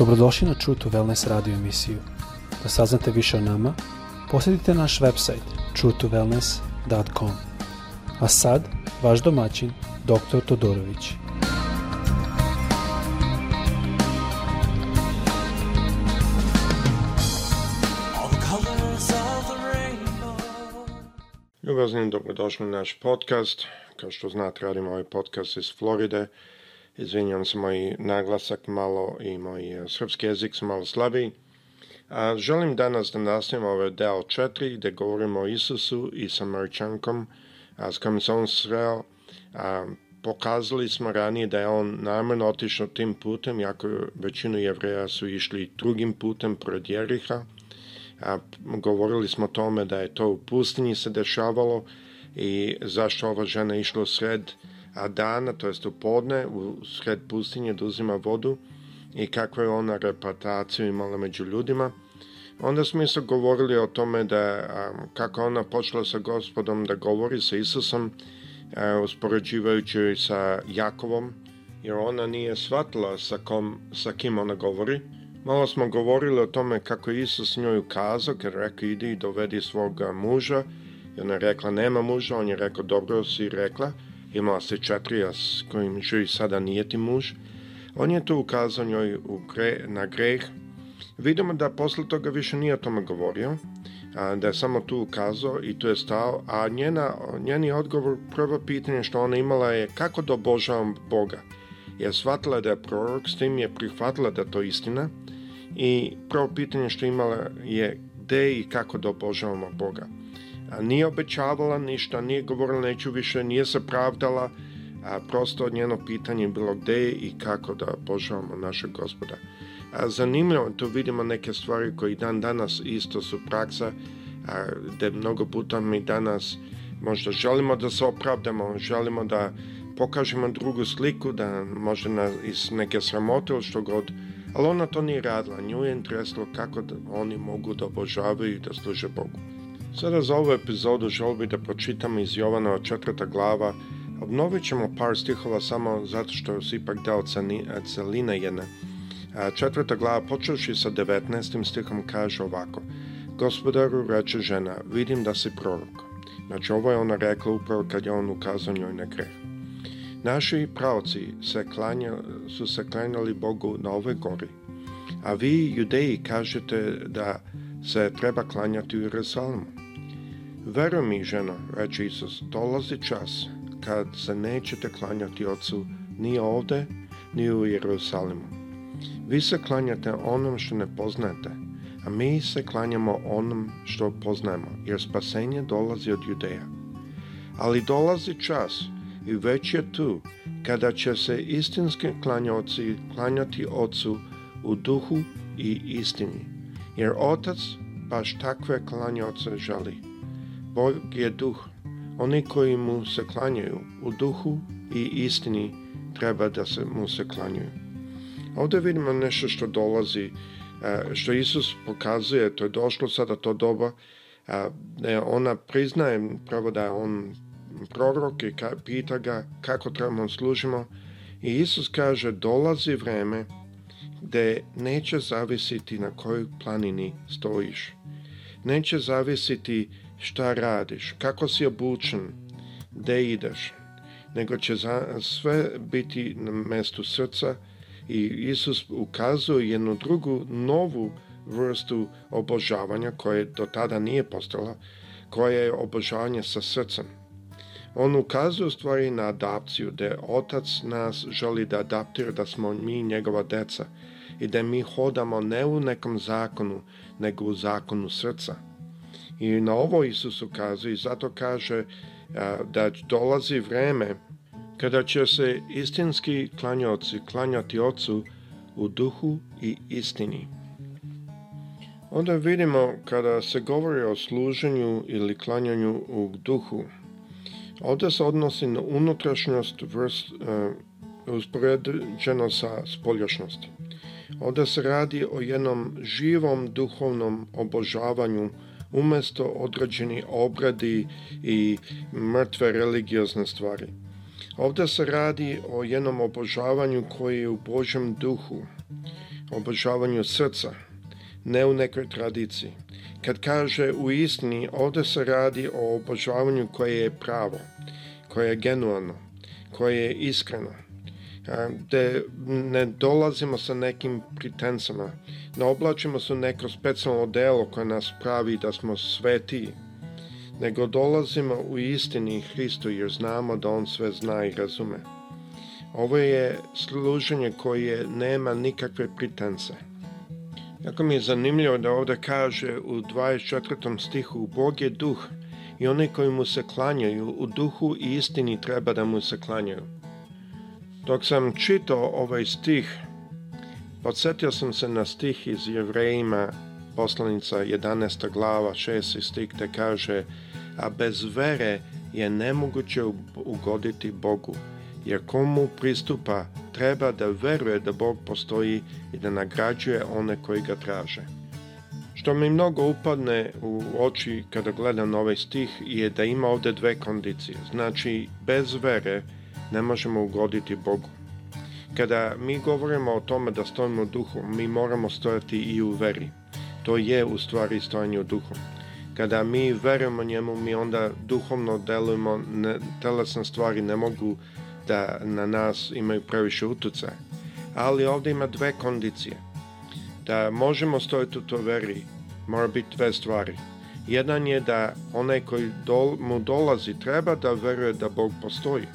Dobrodošli na True to Wellness radio emisiju. Da saznate više o nama, posjetite naš website truetowellness.com. A sad, vaš domaćin, dr. Todorović. Ljubazni, dobrodošli na naš podcast. Kao što znate, radimo ovaj podcast iz Floride izvinjam se, moj naglasak malo i moj e, srpski jezik su malo slabiji. A, želim danas da nastavimo ovaj deo 4 gde govorimo o Isusu i Samarčankom a, s kojim se on sreo. A, pokazali smo ranije da je on namerno otišao tim putem, jako većinu jevreja su išli drugim putem pred Jeriha. A, govorili smo o tome da je to u pustinji se dešavalo i zašto ova žena išla sred a dana, to jest u podne, u sred pustinje da uzima vodu i kako je ona reputaciju imala među ljudima. Onda smo isto govorili o tome da kako ona počela sa gospodom da govori sa Isusom, e, uspoređivajući sa Jakovom, jer ona nije shvatila sa, kom, sa kim ona govori. Malo smo govorili o tome kako je Isus njoj ukazao, kad je rekao idi i dovedi svoga muža, i ona je rekla nema muža, on je rekao dobro si rekla, imala se čatrija s kojim živi sada nijeti muž, on je to ukazao njoj u gre, na greh. Vidimo da posle toga više nije o tome govorio, a, da je samo tu ukazao i tu je stao, a njena, njeni odgovor, prvo pitanje što ona imala je kako da obožavam Boga, Je shvatila da je prorok, s tim je prihvatila da je to istina i prvo pitanje što imala je gde i kako da obožavamo Boga a nije obećavala ništa, nije govorila neću više, nije se pravdala, a prosto njeno pitanje bilo gde je i kako da obožavamo našeg gospoda. A zanimljivo, tu vidimo neke stvari koji dan danas isto su praksa, a, gde mnogo puta mi danas možda želimo da se opravdamo, želimo da pokažemo drugu sliku, da možda na, iz neke sramote ili što god, ali ona to nije radila, nju je interesilo kako da oni mogu da obožavaju i da služe Bogu. Sada za ovu epizodu želio bi da pročitam iz Jovanova četvrta glava. Obnovit ćemo par stihova samo zato što su ipak deo e, celine jedne. E, četvrta glava, počevši sa 19. stihom, kaže ovako. Gospodaru reče žena, vidim da si prorok. Znači ovo je ona rekla upravo kad je on ukazao njoj na greh. Naši pravci se klanja, su se klanjali Bogu na ovoj gori, a vi, judeji, kažete da se treba klanjati u Jerusalimu. Veruj mi, ženo, reče Isus, dolazi čas kad se nećete klanjati ocu ni ovde, ni u Jerusalimu. Vi se klanjate onom što ne poznate, a mi se klanjamo onom što poznajemo, jer spasenje dolazi od Judeja. Ali dolazi čas i već je tu, kada će se istinski klanjoci klanjati ocu u duhu i istini, jer otac baš takve klanjoce želi. Bog je duh. Oni koji mu se klanjaju u duhu i istini treba da se mu se klanjaju. Ovdje vidimo nešto što dolazi, e, što Isus pokazuje, to je došlo sada to doba, e, ona priznaje pravo da je on prorok i pita ga kako trebamo da služimo i Isus kaže dolazi vreme gde neće zavisiti na kojoj planini stojiš. Neće zavisiti šta radiš, kako si obučen, gde ideš, nego će za, sve biti na mestu srca i Isus ukazuje jednu drugu novu vrstu obožavanja koje do tada nije postala, koje je obožavanje sa srcem. On ukazuje u stvari na adapciju, da otac nas želi da adaptira da smo mi njegova deca i da mi hodamo ne u nekom zakonu, nego u zakonu srca. I na ovo Isus ukazuje i zato kaže da dolazi vreme kada će se istinski klanjoci klanjati ocu u duhu i istini. Onda vidimo kada se govori o služenju ili klanjanju u duhu. Ovde se odnosi na unutrašnjost vrst, uh, uspoređeno sa spoljašnosti. Ovde se radi o jednom živom duhovnom obožavanju umesto određeni obradi i mrtve religiozne stvari. Ovde se radi o jednom obožavanju koji je u Božem duhu, obožavanju srca, ne u nekoj tradiciji. Kad kaže u istini, ovdje se radi o obožavanju koje je pravo, koje je genualno, koje je iskreno gde ne dolazimo sa nekim pritencama. Ne oblačimo se neko specijalno delo koje nas pravi da smo svetiji, nego dolazimo u istini Hristu jer znamo da On sve zna i razume. Ovo je služenje koje nema nikakve pritence. Jako mi je zanimljivo da ovde kaže u 24. stihu Bog je duh i oni koji mu se klanjaju u duhu i istini treba da mu se klanjaju. Dok sam čitao ovaj stih, podsjetio sam se na stih iz Jevrejima, poslanica 11. glava 6. stih te kaže A bez vere je nemoguće ugoditi Bogu, jer komu pristupa treba da veruje da Bog postoji i da nagrađuje one koji ga traže. Što mi mnogo upadne u oči kada gledam ovaj stih je da ima ovde dve kondicije. Znači, bez vere ne možemo ugoditi Bogu. Kada mi govorimo o tome da stojimo duhom, mi moramo stojati i u veri. To je u stvari stojanje u duhom. Kada mi verujemo njemu, mi onda duhovno delujemo, ne, telesne stvari ne mogu da na nas imaju previše utucaja. Ali ovde ima dve kondicije. Da možemo stojiti u to veri, mora biti dve stvari. Jedan je da onaj koji dol, mu dolazi treba da veruje da Bog postoji.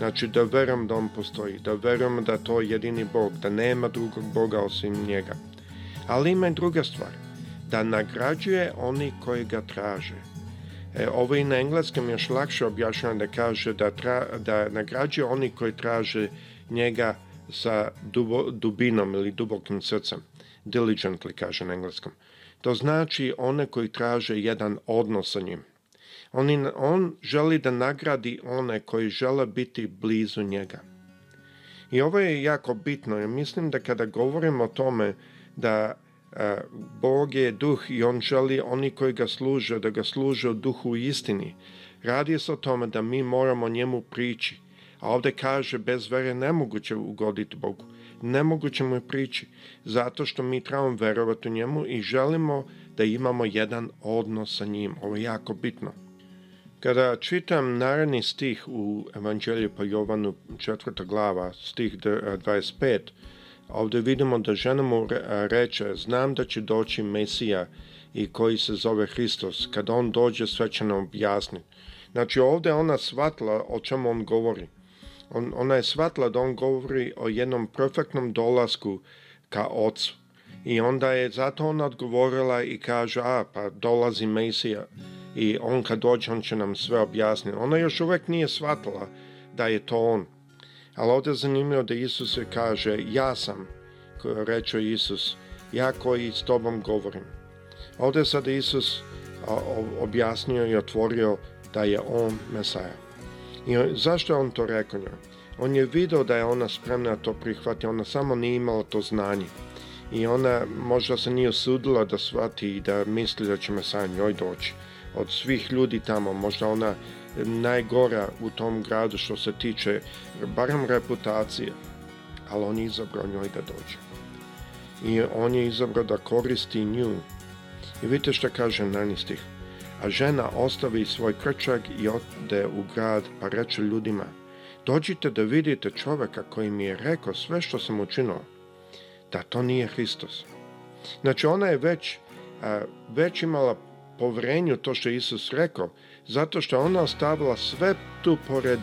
Znači da verujem da on postoji, da verujem da to jedini Bog, da nema drugog Boga osim njega. Ali ima i druga stvar, da nagrađuje oni koji ga traže. E, ovo i na engleskom još lakše objašnjeno da kaže da, tra, da nagrađuje oni koji traže njega sa dubo, dubinom ili dubokim srcem. Diligently kaže na engleskom. To znači one koji traže jedan odnos sa njim. On, on želi da nagradi one koji žele biti blizu njega. I ovo je jako bitno jer mislim da kada govorimo o tome da e, Bog je duh i on želi oni koji ga služe da ga služe u duhu istini. Radi se o tome da mi moramo njemu prići. A ovde kaže bez vere nemoguće ugoditi Bogu. Nemoguće mu je prići zato što mi trebamo verovati u njemu i želimo da imamo jedan odnos sa njim. Ovo je jako bitno. Kada čitam naredni stih u Evanđelju po Jovanu četvrta glava, stih 25, e, ovde vidimo da žena mu e, reče, znam da će doći Mesija i koji se zove Hristos, kada on dođe sve će nam objasniti. Znači ovde ona shvatila o čemu on govori. On, ona je shvatila da on govori o jednom perfektnom dolasku ka ocu. I onda je zato ona odgovorila i kaže, a pa dolazi Mesija i on kad dođe, on će nam sve objasniti. Ona još uvek nije shvatila da je to on. Ali ovdje je zanimljivo da Isus kaže, ja sam, reče Isus, ja koji s tobom govorim. Ovde je sada Isus objasnio i otvorio da je on Mesaja. I zašto je on to rekao njoj? On je video da je ona spremna da to prihvati, ona samo nije imala to znanje. I ona možda se nije usudila da shvati i da misli da će Mesaja njoj doći od svih ljudi tamo, možda ona najgora u tom gradu što se tiče barem reputacije, ali on je izabrao njoj da dođe. I on je izabrao da koristi nju. I vidite što kaže nanistih. A žena ostavi svoj krčak i ode u grad pa reče ljudima Dođite da vidite čoveka koji mi je rekao sve što sam učinio, da to nije Hristos. Znači ona je već, već imala poverenju to što je Isus rekao, zato što ona ostavila sve tu pored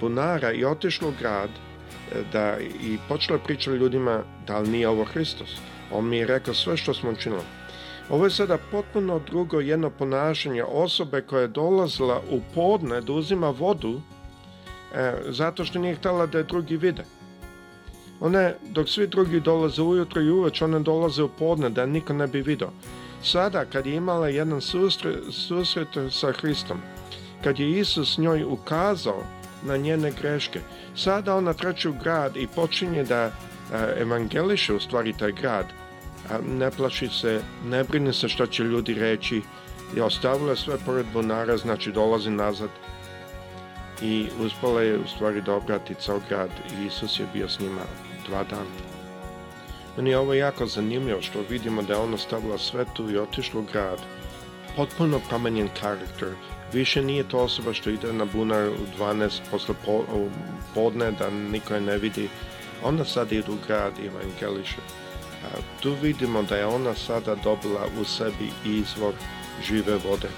bunara i otišla u grad e, da, i počela pričala ljudima da li nije ovo Hristos. On mi je rekao sve što smo učinili. Ovo je sada potpuno drugo jedno ponašanje osobe koja je dolazila u podne da uzima vodu e, zato što nije htjela da je drugi vide. One, dok svi drugi dolaze ujutro i uveč, ona dolaze u podne da niko ne bi video. Sada kad je imala jedan susret, susret sa Hristom, kad je Isus njoj ukazao na njene greške, sada ona trči u grad i počinje da e, evangeliše u stvari taj grad. a, Ne plaši se, ne brine se šta će ljudi reći i ostavila sve pored bunara, znači dolazi nazad i uspala je u stvari da obrati ceo grad i Isus je bio s njima dva dana. Meni je ovo jako zanimljivo što vidimo da je ona stavila sve tu i otišla u grad. Potpuno promenjen karakter. Više nije to osoba što ide na bunar u 12 posle po, u podne da niko je ne vidi. Ona sad ide u grad i evangeliše. A, tu vidimo da je ona sada dobila u sebi izvor žive vode.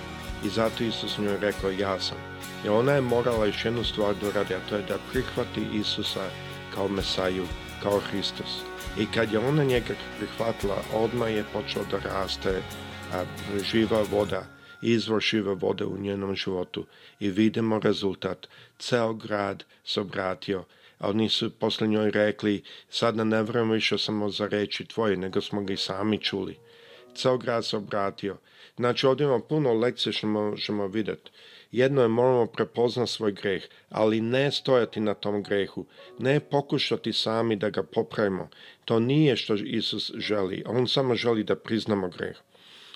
I zato Isus njoj rekao ja sam. I ona je morala još jednu stvar da uradi, a to je da prihvati Isusa kao Mesaju kao Hristos. I kad je ona njega prihvatila, odmah je počeo da raste a, živa voda, izvor žive vode u njenom životu. I vidimo rezultat. Ceo grad se obratio oni su posle njoj rekli, sada da ne vremo više samo za reči tvoje, nego smo ga i sami čuli cel se obratio. Znači ovdje ima puno lekcije što možemo videti. Jedno je moramo prepoznati svoj greh, ali ne stojati na tom grehu, ne pokušati sami da ga popravimo. To nije što Isus želi, on samo želi da priznamo greh.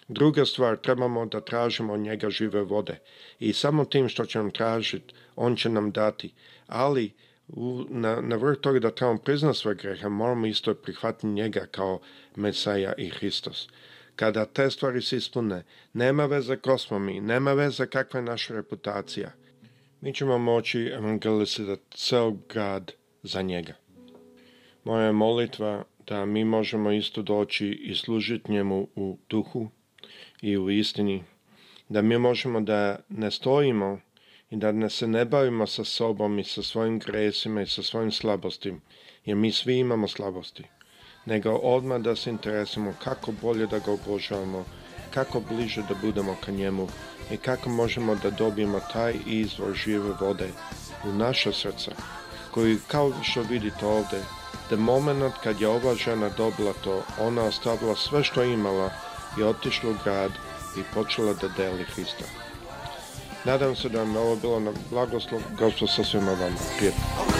Druga stvar, trebamo da tražimo od njega žive vode i samo tim što ćemo tražiti, on će nam dati. Ali u, na, na vrh toga da trebamo priznati svoje grehe, moramo isto prihvatiti njega kao Mesaja i Hristos. Kada te stvari se ispune, nema veze ko smo mi, nema veze kakva je naša reputacija. Mi ćemo moći evangelizirati da ceo grad za njega. Moja molitva da mi možemo isto doći i služiti njemu u duhu i u istini, da mi možemo da ne stojimo i da ne se ne bavimo sa sobom i sa svojim gresima i sa svojim slabostima, jer mi svi imamo slabosti nego odmah da se interesujemo kako bolje da ga obožavamo, kako bliže da budemo ka njemu i kako možemo da dobijemo taj izvor žive vode u naša srca, koji kao što vidite ovde, da moment kad je ova žena dobila to, ona ostavila sve što imala i otišla u grad i počela da deli Hrista. Nadam se da vam je ovo bilo na blagoslov, gospod sa svima vama. Prijetno.